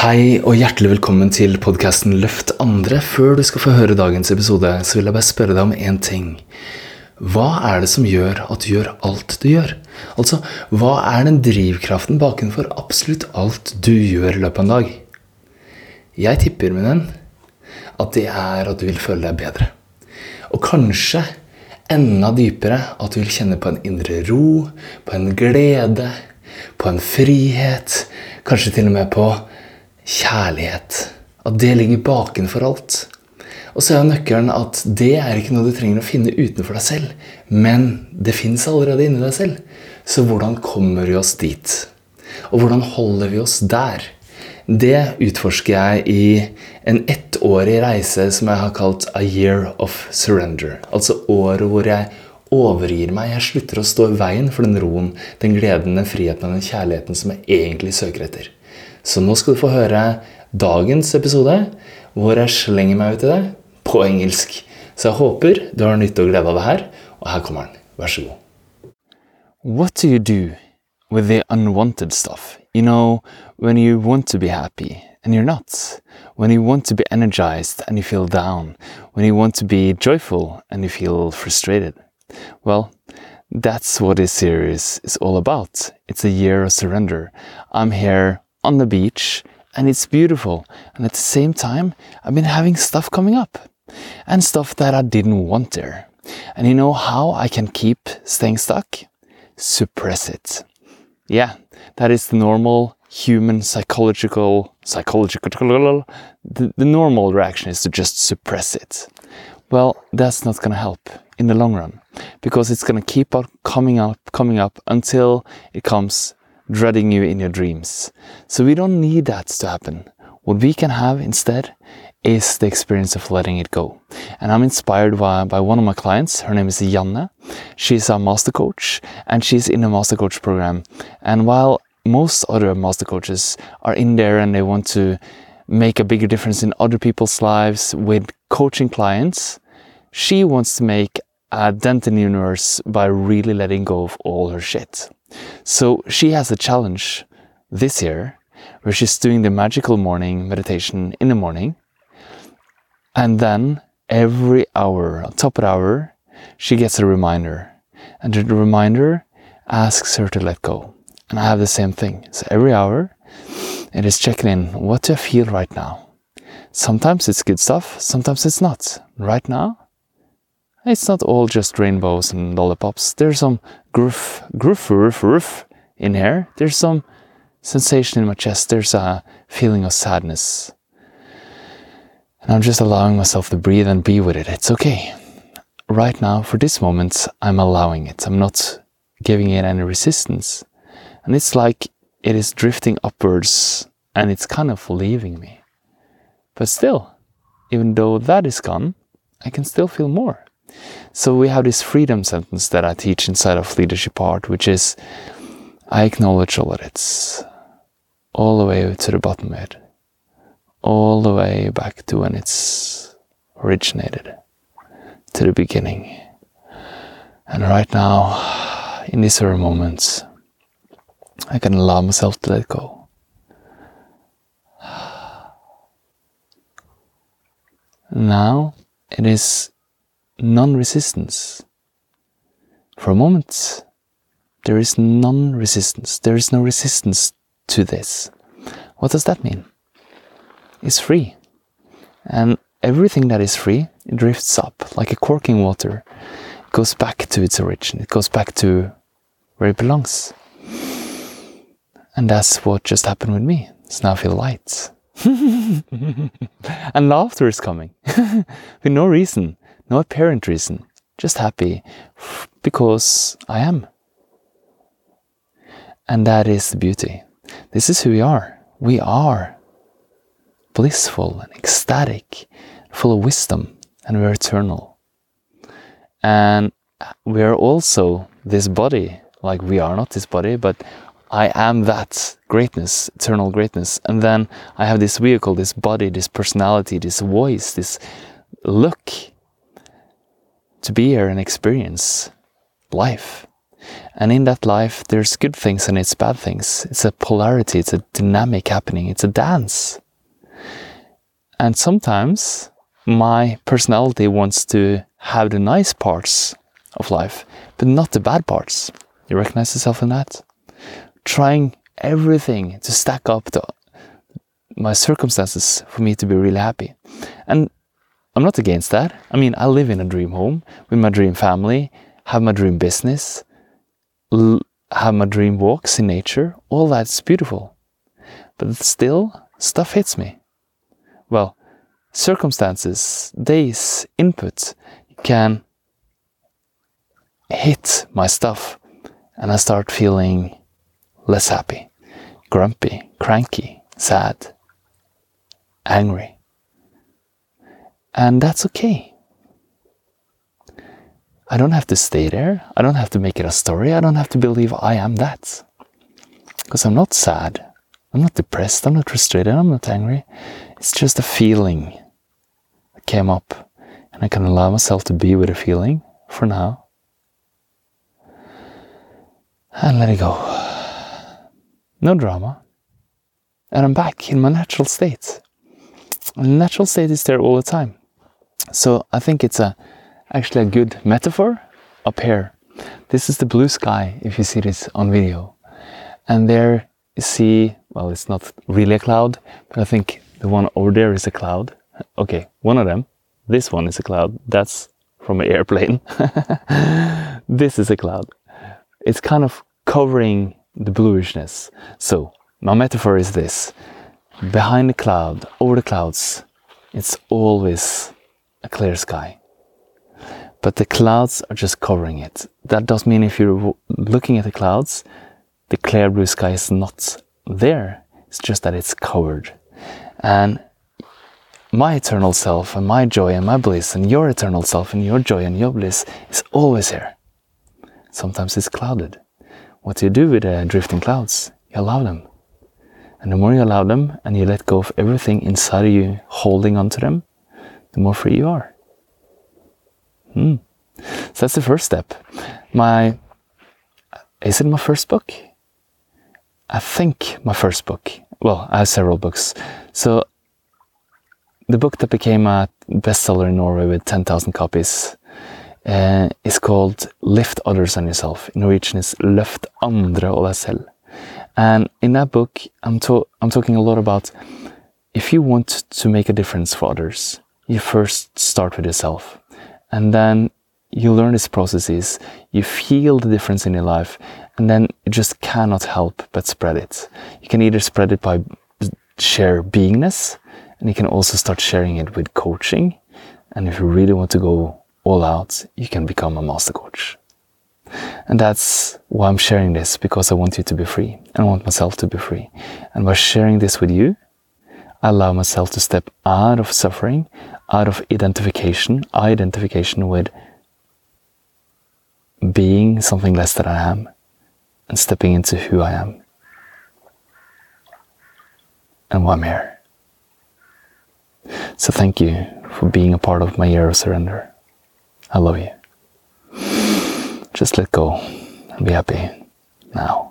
Hei og hjertelig velkommen til podkasten Løft andre. Før du skal få høre dagens episode, så vil jeg bare spørre deg om én ting. Hva er det som gjør at du gjør alt du gjør? Altså, hva er den drivkraften bakenfor absolutt alt du gjør i løpet av en dag? Jeg tipper, min venn, at det er at du vil føle deg bedre. Og kanskje enda dypere at du vil kjenne på en indre ro, på en glede, på en frihet, kanskje til og med på kjærlighet. At det ligger bakenfor alt. Og så er jo nøkkelen at det er ikke noe du trenger å finne utenfor deg selv, men det fins allerede inni deg selv. Så hvordan kommer vi oss dit? Og hvordan holder vi oss der? Det utforsker jeg i en ettårig reise som jeg har kalt A Year of Surrender. Altså året hvor jeg overgir meg. Jeg slutter å stå i veien for den roen, den gleden, den friheten og den kjærligheten som jeg egentlig søker etter. Så nå skal du få høre dagens episode, hvor jeg slenger meg ut i det på engelsk. Så jeg håper du har nytte og glede av det her, og her kommer den. Vær så god. What do you do with the unwanted stuff? You know, when you want to be happy and you're not, when you want to be energized and you feel down, when you want to be joyful and you feel frustrated. Well, that's what this series is all about. It's a year of surrender. I'm here on the beach and it's beautiful. And at the same time, I've been having stuff coming up and stuff that I didn't want there. And you know how I can keep staying stuck? Suppress it. Yeah, that is the normal human psychological, psychological, the, the normal reaction is to just suppress it. Well, that's not going to help in the long run because it's going to keep on coming up, coming up until it comes dreading you in your dreams. So we don't need that to happen. What we can have instead is the experience of letting it go. And I'm inspired by, by one of my clients. Her name is Janne. She's a master coach and she's in a master coach program. And while most other master coaches are in there and they want to make a bigger difference in other people's lives with coaching clients, she wants to make a dent in the universe by really letting go of all her shit. So she has a challenge this year where she's doing the magical morning meditation in the morning. And then every hour, on top of the hour, she gets a reminder. And the reminder asks her to let go. And I have the same thing. So every hour, it is checking in what do I feel right now? Sometimes it's good stuff, sometimes it's not. Right now, it's not all just rainbows and lollipops. There's some gruff, gruff, roof, roof in here. There's some sensation in my chest. There's a feeling of sadness. And I'm just allowing myself to breathe and be with it. It's okay. Right now, for this moment, I'm allowing it. I'm not giving it any resistance. And it's like it is drifting upwards and it's kind of leaving me. But still, even though that is gone, I can still feel more. So we have this freedom sentence that I teach inside of leadership art, which is I acknowledge all of it, all the way to the bottom of it, all the way back to when it's originated, to the beginning. And right now, in these very moments, I can allow myself to let go. Now it is non resistance. For a moment, there is non resistance. There is no resistance to this. What does that mean? It's free. And everything that is free it drifts up like a cork in water. It goes back to its origin, it goes back to where it belongs. And that's what just happened with me. So now I feel light. and laughter is coming with no reason. No apparent reason, just happy because I am. And that is the beauty. This is who we are. We are blissful and ecstatic, full of wisdom, and we're eternal. And we are also this body, like we are not this body, but I am that greatness, eternal greatness. And then I have this vehicle, this body, this personality, this voice, this look to be here and experience life. And in that life, there's good things and it's bad things. It's a polarity, it's a dynamic happening, it's a dance. And sometimes my personality wants to have the nice parts of life, but not the bad parts. You recognize yourself in that? Trying everything to stack up the, my circumstances for me to be really happy. And I'm not against that. I mean, I live in a dream home with my dream family, have my dream business, have my dream walks in nature. All that's beautiful. But still, stuff hits me. Well, circumstances, days, input can hit my stuff and I start feeling less happy, grumpy, cranky, sad, angry. And that's okay. I don't have to stay there. I don't have to make it a story. I don't have to believe I am that. Because I'm not sad. I'm not depressed. I'm not frustrated. I'm not angry. It's just a feeling that came up. And I can allow myself to be with a feeling for now. And let it go. No drama. And I'm back in my natural state. The natural state is there all the time. So I think it's a actually a good metaphor up here. This is the blue sky if you see this on video. And there you see, well, it's not really a cloud, but I think the one over there is a cloud. Okay, one of them. This one is a cloud. That's from an airplane. this is a cloud. It's kind of covering the bluishness. So, my metaphor is this behind the cloud, over the clouds, it's always a clear sky. But the clouds are just covering it. That does mean if you're looking at the clouds, the clear blue sky is not there. It's just that it's covered. And my eternal self and my joy and my bliss and your eternal self and your joy and your bliss is always here. Sometimes it's clouded. What do you do with the drifting clouds? You allow them. And the more you allow them and you let go of everything inside of you holding onto them, the more free you are. Hmm. So that's the first step. My is it my first book? I think my first book. Well, I have several books. So the book that became a bestseller in Norway with 10,000 copies uh, is called Lift Others and Yourself. In Norwegian, it's Løft andre og deg selv. And in that book, I'm, to- I'm talking a lot about if you want to make a difference for others, you first start with yourself. And then you learn these processes, you feel the difference in your life, and then you just cannot help but spread it. You can either spread it by share beingness, and you can also start sharing it with coaching. And if you really want to go all out, you can become a master coach. And that's why I'm sharing this because I want you to be free and I want myself to be free. And by sharing this with you, allow myself to step out of suffering, out of identification, identification with being something less than I am, and stepping into who I am and why I'm here. So thank you for being a part of my year of surrender. I love you. Just let go and be happy now.